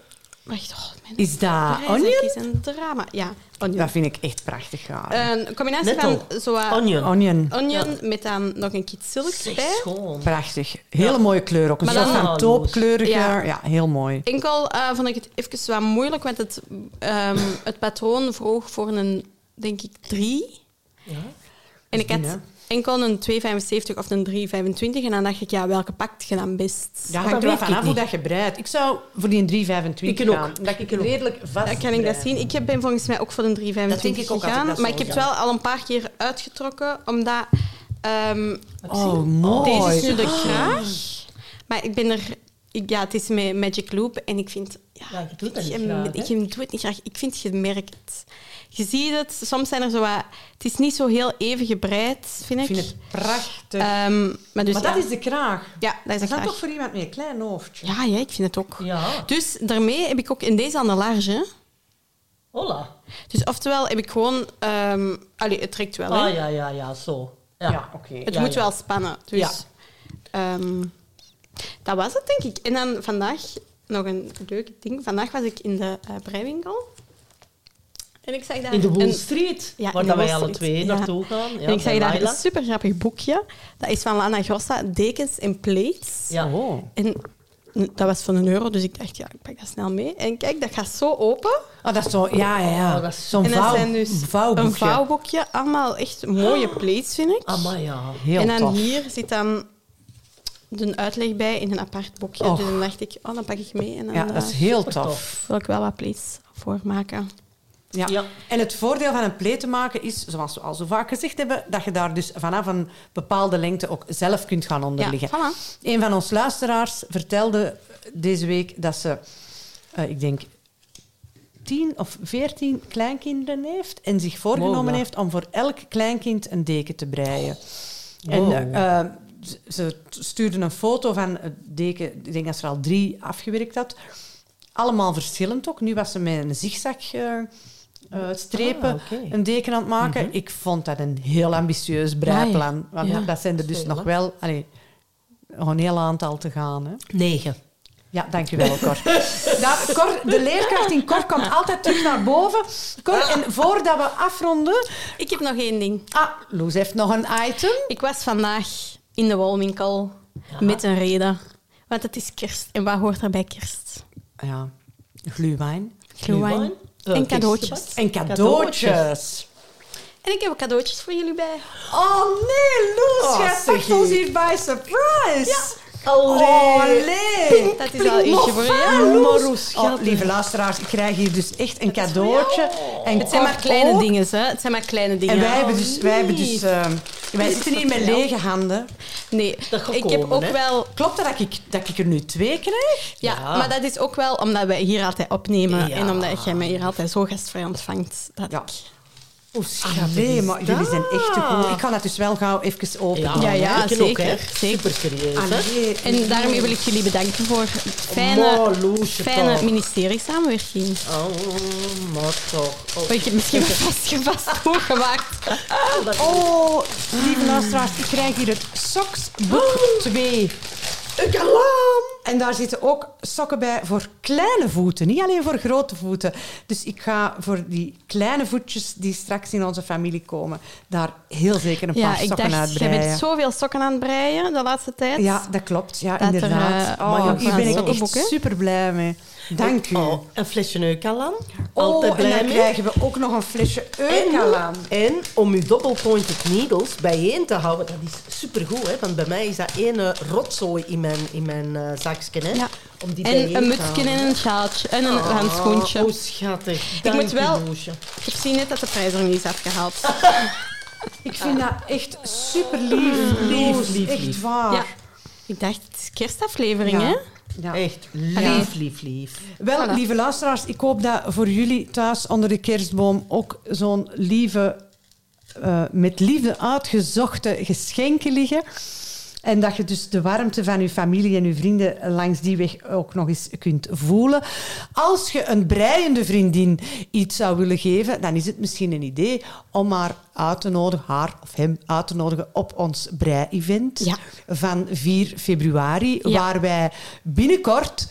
wacht, oh, mijn Is dat onion? is een drama. Ja, onion. Dat vind ik echt prachtig. Een combinatie Nettel. van zo wat Onion. onion. onion met dan nog een kit silk bij. schoon. Prachtig. Hele mooie kleur ook. Een Maar soort van toopkleurige. Ja. Ja. heel mooi. Enkel eh, vond ik het even wat moeilijk, want het, ehm, het patroon vroeg voor een, denk ik, 3. Ja. En ik had hè? enkel een 2,75 of een 3,25. En dan dacht ik, ja, welke pakt je dan best? Ja, dat hangt er vanaf hoe dat je breidt. Ik zou voor die 325 Ik ook. gaan. Dat ik redelijk vast Dan kan ik dat zien. Ik heb- ben volgens mij ook voor een 3,25 Dat denk ik ook als ik gegaan. maar ik heb het wel al een paar keer uitgetrokken, omdat... ehm, Oh, mooi. Deze is nu de kraag. Maar ik ben er... Ik, ja, het is met Magic Loop en ik vind... Ja, Ja, je doet dat ik, niet graag, ik, doe het niet graag. Ik vind, je merkt het. Je ziet het. Soms zijn er zo wat... Het is niet zo heel even gebreid, vind Ik ik. vind het prachtig. Ehm, maar dus maar ja. dat is de kraag. Ja, dat is Dat de kraag. toch voor iemand met een klein hoofdje. Ja, ja, ik vind het ook. Ja. Dus daarmee heb ik ook in deze aan de large. Hola. Dus oftewel heb ik gewoon... ehm allee, het trekt wel, hè. Ah, ja, ja, ja, zo. Ja. Ja, oké. Het Ja, moet wel spannen. Dus, Ja. ehm, dat was het, denk ik. En dan vandaag nog een leuk ding. Vandaag was ik in de eh, breiwinkel. En ik zag daar In de een- Street, Ja, waar dat wij alle twee ja. naartoe gaan. Ja, en ik zag daar Laila. een super grappig boekje. Dat is van Lana Grossa, Dekens en Plates. Ja. Oh. En dat was van een euro, dus ik dacht, ja, ik pak dat snel mee. En kijk, dat gaat zo open. Oh, dat is zo... Ja, ja, ja. Oh, dat is- Zo'n en dat vouw, zijn dus vouwboekje. een vouwboekje. Allemaal echt mooie plates, vind ik. Amai, ja. Heel en dan tof. hier zit dan een uitleg bij in een apart boekje. Och. Dus dan dacht ik, oh, dan pak ik mee. En dan Ja, dat is eh, heel tof. tof. wil ik wel wat plates voor maken. Ja. Ja. En het voordeel van een pleet te maken is, zoals we al zo vaak gezegd hebben, dat je daar dus vanaf een bepaalde lengte ook zelf kunt gaan onderliggen. Ja, voilà. Een van ons luisteraars vertelde deze week dat ze, eh, ik denk, tien of veertien kleinkinderen heeft en zich voorgenomen Wow. heeft om voor elk kleinkind een deken te breien. Wow. En eh, eh, ze- ze stuurde een foto van het deken, ik denk dat ze er al drie afgewerkt had. Allemaal verschillend ook. Nu was ze met een zigzag eh, eh, strepen Ah, een deken aan het maken. Ik vond dat een heel ambitieus breiplan. Want Ja, dat zijn er dus veel, nog wel... Allee, nog een heel aantal te gaan. Hè. Negen. Ja, dankjewel, Cor. Daar, Cor. De leerkracht in Cor komt altijd terug naar boven. Cor, en voordat we afronden... Ik heb nog één ding. Ah, Loes heeft nog een item. Ik was vandaag in de wolwinkel met een reden. Want het is kerst. En wat hoort er bij kerst? Ja, gluwijn. Glühwein. En cadeautjes. En cadeautjes. En ik heb cadeautjes voor jullie bij. Oh nee, Loes, Oh, jij pakt ons je. hier bij surprise. Allee. Oh. Dat is al eentje voor jou. Maar hoe Oh, lieve luisteraars, ik krijg hier dus echt een cadeautje. En Het zijn maar kleine dingen, hè. Het zijn maar kleine dingen. En wij hebben dus... Wij, hebben dus, lief. Wij zitten hier met lege handen. Nee, Dat gaat ik heb ook hè. wel... Klopt dat dat ik, dat ik er nu twee krijg? Ja, Ja. maar dat is ook wel omdat wij hier altijd opnemen. Ja. En omdat jij mij hier altijd zo gastvrij ontvangt. Dat Ja. ik... Schattig Nee, maar jullie zijn echt te goed. Ik ga dat dus wel gauw even openen. Ja, Ja, ja, ik ook, zeker, hè. zeker. Super serieus. Allee. En daarmee wil ik jullie bedanken voor fijne, Loesje fijne ministerie-samenwerking. Oh, maar toch. Oh. Oh, ik heb misschien wel vast, vast goed gemaakt. Oh, lieve luisteraars, ik krijg hier het Soksboek 2. Een kalam. En daar zitten ook sokken bij voor kleine voeten, niet alleen voor grote voeten. Dus ik ga voor die kleine voetjes die straks in onze familie komen, daar heel zeker een Ja, paar ik sokken dacht, jij uitbreiden. bent zoveel sokken aan het breien de laatste tijd. Ja, dat klopt. Ja, Dat er, inderdaad. eh, oh, hier ben ik echt super blij mee. Dank u. Oh, een flesje Eukalan. Oh, Altijd en blij dan mee. krijgen we ook nog een flesje Eukalaan. En om uw double-pointed needles bijeen te houden, dat is supergoed, hè? Want bij mij is dat ene rotzooi in mijn, in mijn eh, zakje, hè? Ja. Om die bijeen En een mutsje en een sjaaltje en een Oh, handschoentje. Oh, schattig. Dank moet u, wel-. Ik zie net dat de prijs er niet is afgehaald. Ik vind dat echt super lief. Lief, lief, echt waar. Ja. Ik dacht, het is kerstaflevering, Ja. hè? Ja. Echt lief, lief, lief. Wel, Voilà. lieve luisteraars, ik hoop dat voor jullie thuis onder de kerstboom ook zo'n lieve, eh, met liefde uitgezochte geschenken liggen. En dat je dus de warmte van je familie en je vrienden langs die weg ook nog eens kunt voelen. Als je een breiende vriendin iets zou willen geven, dan is het misschien een idee om haar uit te nodigen, haar of hem uit te nodigen op ons brei-event Ja. van 4 februari, Ja. waar wij binnenkort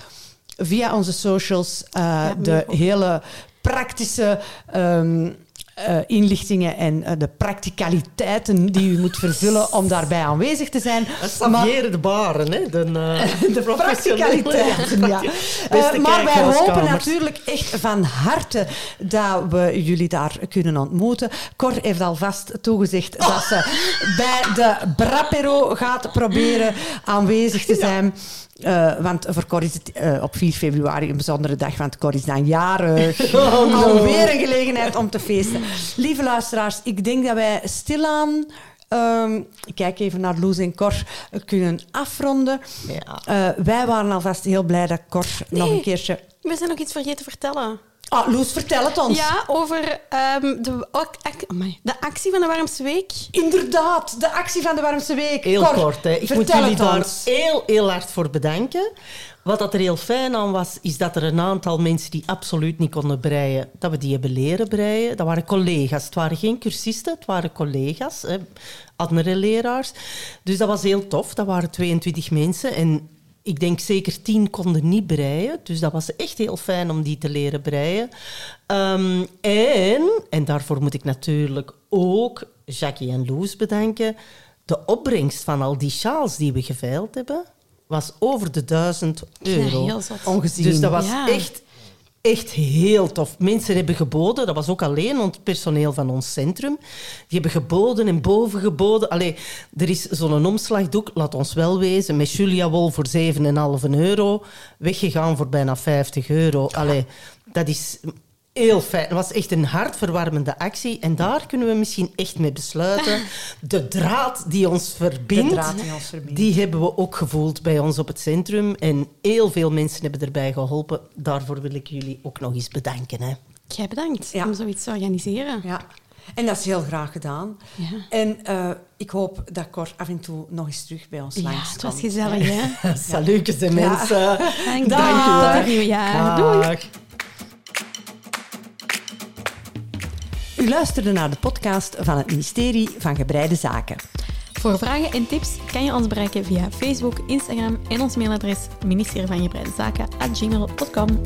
via onze socials eh, de hele praktische ehm, eh, inlichtingen en eh, de practicaliteiten die u moet vervullen om daarbij aanwezig te zijn. Xavier de Baren, hè? De, eh, De practicaliteiten, ja. Maar wij hopen natuurlijk echt van harte dat we jullie daar kunnen ontmoeten. Cor heeft alvast toegezegd dat ze bij de Brapero gaat proberen aanwezig te zijn. Eh, want voor Cor is het eh, op 4 februari een bijzondere dag, want Cor is dan jarig. Alweer een gelegenheid om te feesten. Lieve luisteraars, ik denk dat wij stilaan... ehm, ik kijk even naar Loes en Cor, eh, kunnen afronden. Ja. Eh, wij waren alvast heel blij dat Cor nog een keertje... We zijn nog iets vergeten te vertellen. Ah, Loes, vertel het ons. Ja, over ehm, de, de actie van de Warmste Week. Inderdaad, de actie van de warmste week. Heel Cor, kort, hè. Ik vertel moet jullie het daar ons. heel, heel hard voor bedanken. Wat dat er heel fijn aan was, is dat er een aantal mensen die absoluut niet konden breien, dat we die hebben leren breien. Dat waren collega's. Het waren geen cursisten, het waren collega's, hè, andere leraars. Dus dat was heel tof. Dat waren 22 mensen en ik denk zeker 10 konden niet breien. Dus dat was echt heel fijn om die te leren breien. Ehm, en, en daarvoor moet ik natuurlijk ook Jackie en Loes bedanken. De opbrengst van al die sjaals die we geveild hebben, was over de 1000 euro. Ja, heel. Ongezien. Dus dat was Ja. echt, echt heel tof. Mensen hebben geboden, dat was ook alleen ons personeel van ons centrum. Die hebben geboden en boven geboden. Er is zo'n omslagdoek, laat ons wel wezen, met Julia Wol voor 7,5 euro, weggegaan voor bijna 50 euro. Allee, dat is heel fijn. Het was echt een hartverwarmende actie. En daar kunnen we misschien echt mee besluiten. De draad die ons verbindt, De draad die ons verbindt. die hebben we ook gevoeld bij ons op het centrum. En heel veel mensen hebben erbij geholpen. Daarvoor wil ik jullie ook nog eens bedanken. Hè. Jij bedankt Ja. om zoiets te organiseren. Ja, en dat is heel graag gedaan. Ja. En eh, ik hoop dat Cor af en toe nog eens terug bij ons Ja, langs het was gezellig, hè? Salutjes en mensen. Dank Dank je. Tot het nieuwe jaar. Doei. U luisterde naar de podcast van het ministerie van Gebreide Zaken. Voor vragen en tips kan je ons bereiken via Facebook, Instagram en ons mailadres ministerievangebreidezaken@gmail.com.